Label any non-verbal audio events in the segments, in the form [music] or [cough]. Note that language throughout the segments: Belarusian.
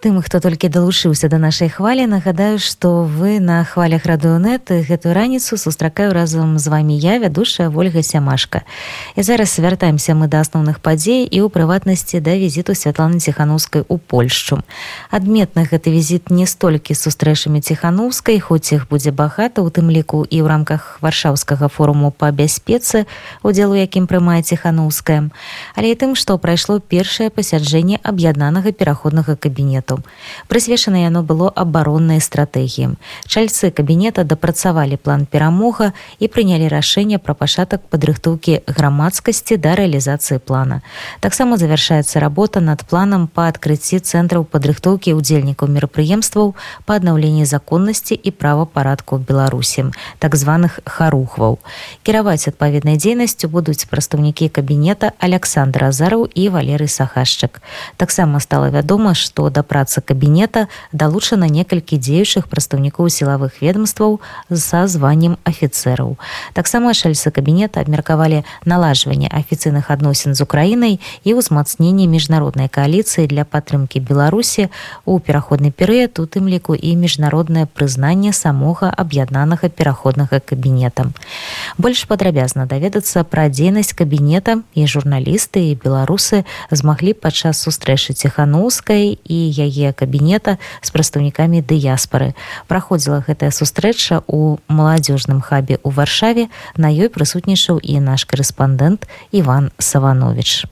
Тым хто толькі далучыўся да нашай хвалі нагадаю што вы на хвалях радыонет гэтую раніцу сустракаю разам з вами я вядушая ольга сямашка. І зараз вяртаемся мы да асноўных падзей і ў прыватнасці да візіту святланы ціханаўскай у польшчу. Адметны гэты візіт не столькі сустрэчамі ціханаўскай хоць іх будзе багата у тым ліку і ў рамках варшаўскага форуму па бяспецы удзелу якім прымае ціханаўская але і тым што прайшло першае пасяджэнне аб'яднанага пераходнага кабінета кабінету. Прысвечана яно было абароннай стратэгіі. Чальцы кабінета дапрацавалі план перамога і прынялі рашэнне пра пачатак падрыхтоўкі грамадскасці да рэалізацыі плана. Таксама завяршаецца работа над планам па адкрыцці цэнтраў падрыхтоўкі ўдзельнікаў мерапрыемстваў па аднаўленні законнасці і правапарадку ў Беларусі, так званых харухваў. Кіраваць адпаведнай дзейнасцю будуць прадстаўнікі кабінета Александра Азараў і Валерый Сахашчык. Таксама стала вядома, што да працы працы кабінета далучана некалькі дзеючых прадстаўнікоў сілавых ведомстваў са званнем афіцэраў. Таксама шальцы кабінета абмеркавалі налажванне афіцыйных адносін з украінай і ўзмацненне міжнароднай кааліцыі для падтрымкі беларусі у пераходны перыяд у тым ліку і міжнароднае прызнанне самога аб'яднанага пераходнага кабінета. Больш падрабязна даведацца пра дзейнасць кабінета і журналісты і беларусы змаглі падчас сустрэчы ціханаўскай і яе яе кабінета з прадстаўнікамі дыяспары. Праходзіла гэтая сустрэча ў маладзёжным хабе ў варшаве, на ёй прысутнічаў і наш корэспандэнт Іван Саванович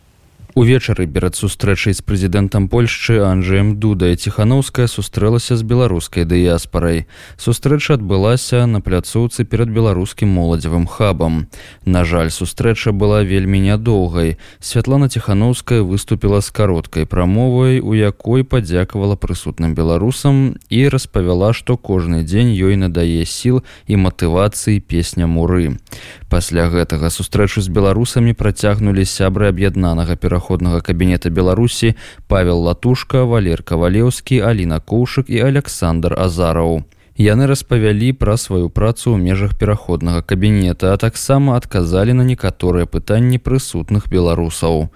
увечары перад сустрэчай з прэзідэнтам польшчы анджеем дуда ціханаўская сустрэлася з беларускай дыяспарай. Сустрэча адбылася на пляцоўцы перад беларускім моладзевым хабам. На жаль сустрэча была вельмі нядоўгай. Святлана ціханаўская выступила з кароткай прамовай у якой падзякавала прысутным беларусам і распавяла што кожны дзень ёй надае сіл і матывацыі песня муры пасля гэтага сустрэчу з беларусамі працягнулі сябры аб'яднанага пераходу пераходнага кабінета беларусі павел латушка валер кавалеўскі алина коўшык і александр азараў яны распавялі пра сваю працу ў межах пераходнага кабінета а таксама адказалі на некаторыя пытанні прысутных беларусаў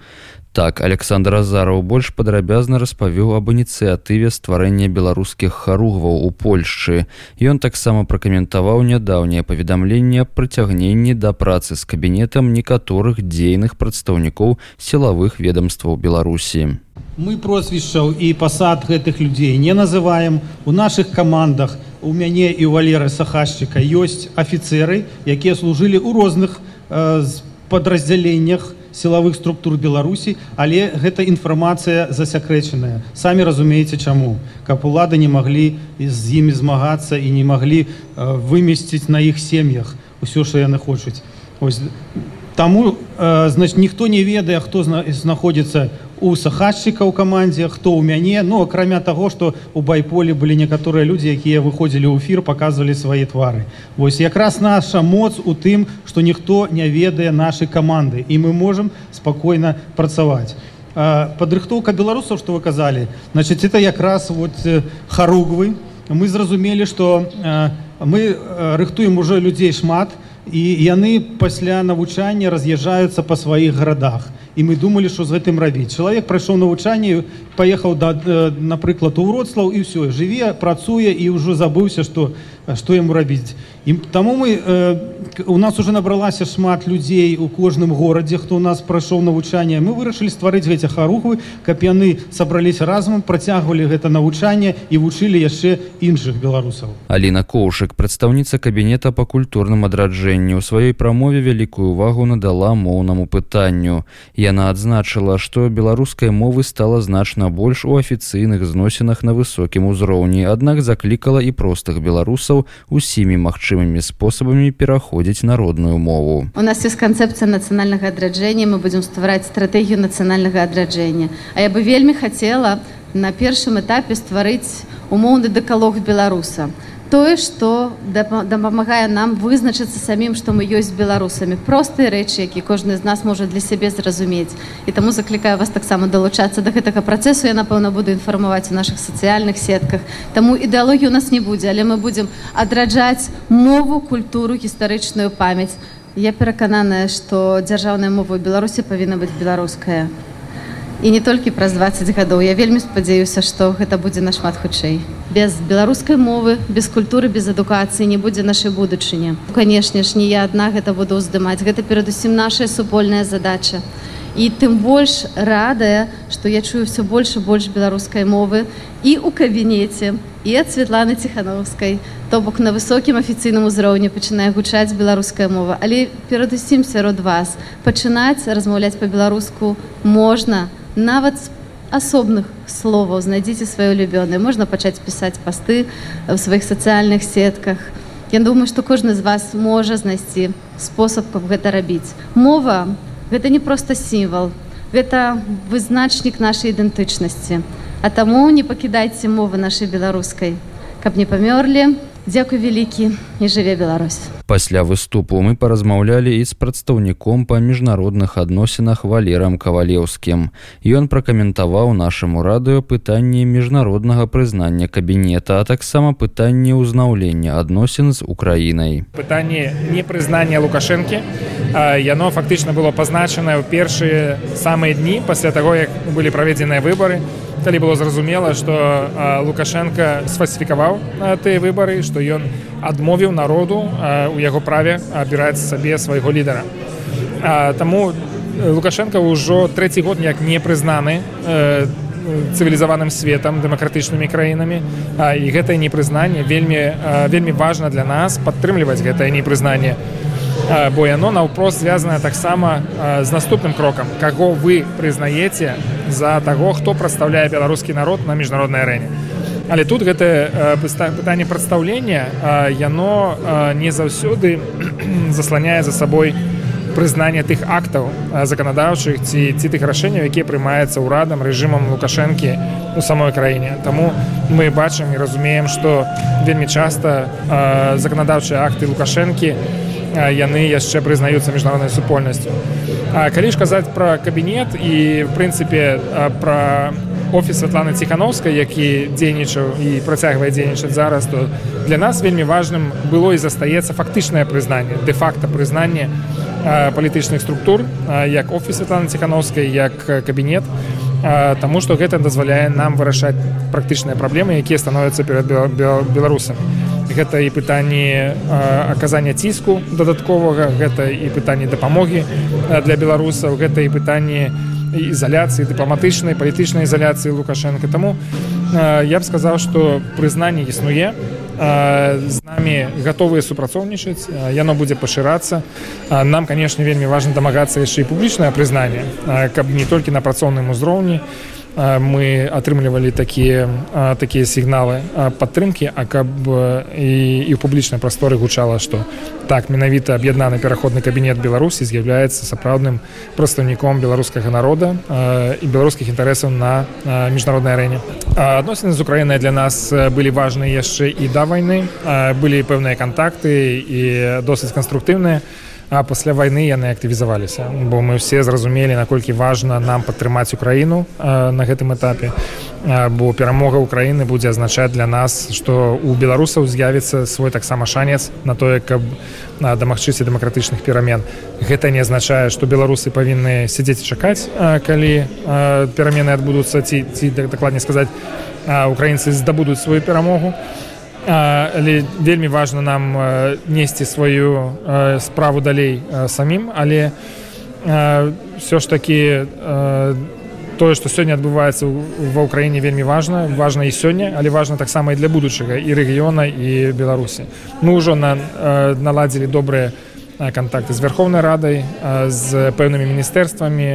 Так, Александр Азараў больш падрабязна распавёў аб ініцыятыве стварэння беларускіх харугваў у Польшчы. Ён таксама пракаментаваў нядаўняе паведамленне прыцягненні да працы з кабінетам некаторых дзейных прадстаўнікоў сілавых ведомстваў Беларусі. Мы прозвішчаў і пасад гэтых людзей не называем у наших камандах у мяне і валеры сахашчыка ёсць афіцеры, якія служылі ў розных э, падраздзяленнях, сілавых структур беларусі але гэта інфармацыя засякрэчаная. Самі разумееце чаму. Каб улады не маглі з імі змагацца і не маглі э, вымесціць на іх сем'ях усё що яны хочуць. Ось таму э, значит ніхто не ведае хто знаходзіцца у сахатчыка ў камандзе хто ў мяне ну акрамя таго што у байполі былі некаторыя людзі якія выходзілі ў эфір паказвалі свае твары вось якраз наша моц у тым што ніхто не ведае нашай каманды і мы можемм спакойна працаваць падрыхтоўка беларусаў што вы казалі значит это якраз вот харугвы мы зразумелі што мы рыхтуем уже людзей шмат і яны пасля навучання раз'язджаюцца па сваіх гарадах. І мы думалі што з гэтым рабіць. Чалавек прайшоў навучанне паехаў да напрыклад у вроцлаў і ўсё жыве працуе і ўжо забыўся што што яму рабіць і таму мы э, у нас уже набралася шмат людзей у кожным горадзе хто у нас прайшоў навучанне. Мы вырашылі стварыць гэты харухвы каб яны сабраліся разам працягвалі гэта навучанне і вучылі яшчэ іншых беларусаў. Аліна коўшык прадстаўніца кабінета па культурным адраджэнні у сваёй прамове вялікую увагу надала моўнаму пытанню. Яна адзначыла што беларускай мовы стала значна больш у афіцыйных зносінах на высокім узроўні аднак заклікала і простых беларусаў беларусаў усімі магчымымі спосабамі пераходзіць народную мову. У нас ёсць канцэпцыя нацыянальнага адраджэння, мы будзем ствараць стратэгію нацыянальнага адраджэння. А я бы вельмі хацела на першым этапе стварыць умоўны дэкалог беларуса. Тое што дапамагае нам вызначыцца самім што мы ёсць беларусамі. Простыя рэчы які кожны з нас можа для сябе зразумець. І таму заклікаю вас таксама далучацца да гэтага працэсу. Я напэўна буду інфармаваць у наших сацыяльных сетках. Таму ідэалогію у нас не будзе але мы будзем адраджаць мову культуру гістарычную памяць. Я перакананая што дзяржаўная мова ў беларусі павінна быць беларуская і не толькі праз 20 гадоў. Я вельмі спадзяюся што гэта будзе нашмат хутчэй. Без беларускай мовы без культуры без адукацыі не будзе нашай будучыні. Канешне ж не я адна гэта буду ўздымаць. Гэта перадусім наша супольная задача. І тым больш радая што я чую все больш больш беларускай мовы і у кабінеце і ад Святланы ціхановскай. То бок на высокім афіцыйным узроўні пачынае гучаць беларуская мова. Але перадусім сярод вас пачынаць размаўляць па-беларуску можна. на нават з асобных словаў. Знайдзіце сваё любёнае. Можна пачаць пісаць пасты ў сваіх сацыяльных сетках. Я думаю што кожны з вас можа знайсці спосаб каб гэта рабіць. Мова гэта не проста сімвал. Гэта вызначнік нашай ідэнтычнасці. А таму не пакідайце мовы нашай беларускай. Каб не памёрлі Дзякуй вялікі і жыве Беларусь. Пасля выступу мы паразмаўлялі і з прадстаўніком па міжнародных адносінах валерам кавалеўскім. Ён пракаментаваў нашаму радыё пытанне міжнароднага прызнання кабінета, а таксама пытанне ўзнаўлення адносін з украінай. Пытанне непрызнання лукашэнкі. Яно фактычна было пазначанае ў першыя самыя дні пасля таго, як былі праведзеныя выбары калі было зразумела что лукашенко сфальсіфікаваў тыя выбары что ён адмовіў народу у яго праве абіраць сабе свайго лідара таму лукашенко ўжо трэці год як не прызнаны цывілізаваным светом дэмакратычнымі краінамі і гэтае непрызнанне вельмі вельмі важна для нас падтрымліваць гэтае непрызнанне бо яно наўпрост звязанае таксама з наступным крокам. Каго вы прызнаеце за таго хто прадстаўляе беларускі народ на міжнароднай арэне? Але тут гэта пытанне прадстаўлення яно не заўсёды [clears throat] засланяе за сабой прызнанне тых актаў заканадаўчых ці ці тых рашэнняў якія прымаюцца ўрадам рэжымам лукашэнкі у самой краіне. Таму мы бачым і разумеем што вельмі часта заканадаўчыя акты лукашэнкі у яны яшчэ прызнаюцца міжнароднай супольнасцю. Калі ж казаць пра кабінет і в прынцыпе пра офіс Святланы ціхановскай, які дзейнічаў і працягвае дзейнічаць зараз, то для нас вельмі важным было і застаецца фактычнае прызнанне, дэ-факта прызнанне палітычных структур, як офіс Святланы ціхановскай, як кабінет. Таму што гэта дазваляе нам вырашаць практычныя праблемы, якія становяцца перад беларусамі гэта і пытанні аказання ціску дадатковага гэта і пытанні дапамогі для беларусаў гэта і пытанні ізаляцыі дыпламатычнай палітычнай ізаляцыі лукашенко таму я б сказаў што прызнанне існуе з намі гатовыя супрацоўнічаць яно будзе пашырацца. Нам канешне вельмі важна дамагацца яшчэ і публічнае прызнанне каб не толькі на працоўным узроўні а мы атрымлівалі такія такія сігналы падтрымкі а каб і, і ў публічнай прасторы гучала што так менавіта аб'яднаны пераходны кабінет беларусі з'яўляецца сапраўдным прадстаўніком беларускага народа і беларускіх інтарэсаў на міжнароднай арэне адносіны з украінай для нас былі важныя яшчэ і да вайны былі пэўныя кантакты і досыць канструктыўныя а а пасля вайны яны актывізаваліся бо мы все зразумелі наколькі важна нам падтрымаць украіну на гэтым этапе. Бо перамога ўкраіны будзе азначаць для нас што у беларусаў з'явіцца свой таксама шанец на тое каб дамагчыся дэмакратычных перамен. Гэта не азначае што беларусы павінны сядзець чакаць калі перамены адбудуцца ці ці дакладней сказаць украінцы здабудуць сваю перамогу. а але вельмі важна нам несці сваю справу далей самім. Але все ж таки тое што сёння адбываецца ва ўкраіне вельмі важна. Важна і сёння але важна таксама і для будучага і рэгіёна і беларусі. Мы ўжо на наладзілі добрыя контакты з верховнай радай з пэўнымі міністэрствамі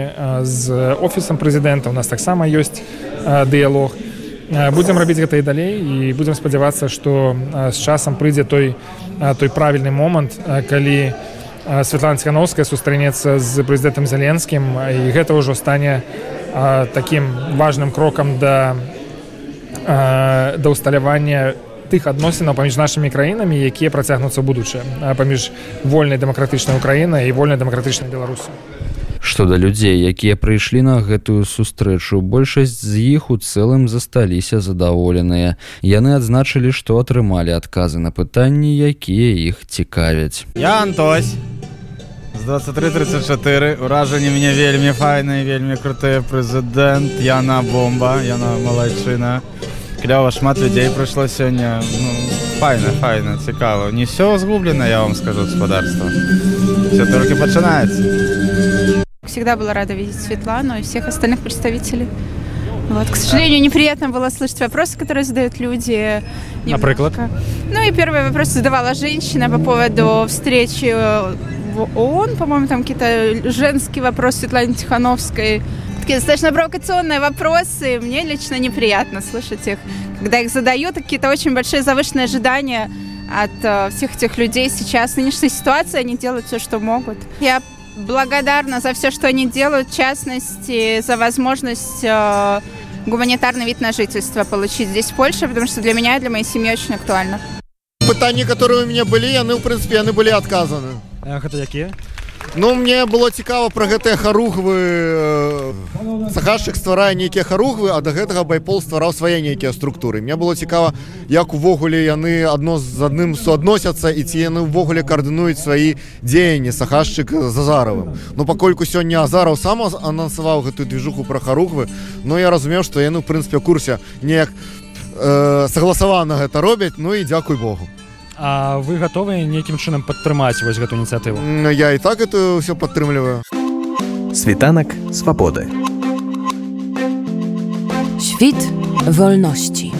з офісам прэзідэнта. У нас таксама ёсць дыялог. і будзем рабіць гэта і далей і будзем спадзявацца што з часам прыйдзе той той правільны момант калі Святлана ціхановская сустрэнецца з прэзідэнтам зяленскім і гэта ўжо стане такім важным крокам да да ўсталявання тых адносінаў паміж нашымі краінамі якія працягнуцца будучае паміж вольнай дэмакратычнай Украінай і вольнай дэмакратычнай беларусі Што да людзей, якія прыйшлі на гэтую сустрэчу, большасць з іх у цэлым засталіся задаволеныя. Яны адзначылі, што атрымалі адказы на пытанні, якія іх цікавяць. Я Антось з 2334 уражанне мне вельмі файна і вельмі круты прэзідэнт Яна бомба, яна малайчына. Клёва шмат людзей прыйшло сёння ну, файна, файна, цікава. Не все згублена, я вам скажу гаспадарства. Все толькі пачынаецца. Всегда была рада видеть Светлану и всех остальных представителей. Вот, к сожалению, неприятно было слышать вопросы, которые задают люди. Например? Ну и первый вопрос задавала женщина по поводу встречи в ООН, по-моему, там какие-то женские вопросы Светланы Тихановской. Такие достаточно провокационные вопросы. Мне лично неприятно слышать их. Когда их задают, какие-то очень большие завышенные ожидания от э, всех этих людей сейчас. В нынешней ситуации они делают все, что могут. Я благодарна за все, что они делают, в частности, за возможность э, гуманитарный вид на жительство получить здесь, в Польше, потому что для меня и для моей семьи очень актуально. Пытания, которые у меня были, они, в принципе, они были отказаны. А гэта якія? Ну, мне было цікава пра гэтыя харугвы сахашчык стварае нейкія харугвы а да гэтага байпол ствараў свае нейкія структуры. Мне было цікава як увогуле яны адно з адным суадносяцца і ці яны ўвогуле каардынуюць свае дзеянні сахашчык зазаравым Ну пакольку сёння азараў сам анансаваў гэтую движуху пра харугвы но я разумеў што яны в прынцыпе курсе неяк э, сагласавана гэта робяць Ну і дзякуй Богу А вы гатовыя нейкім чынам падтрымаць вось гэту ініцыятыву? Я і так это все падтрымліваю. Світанак свабоды. Świt wolności.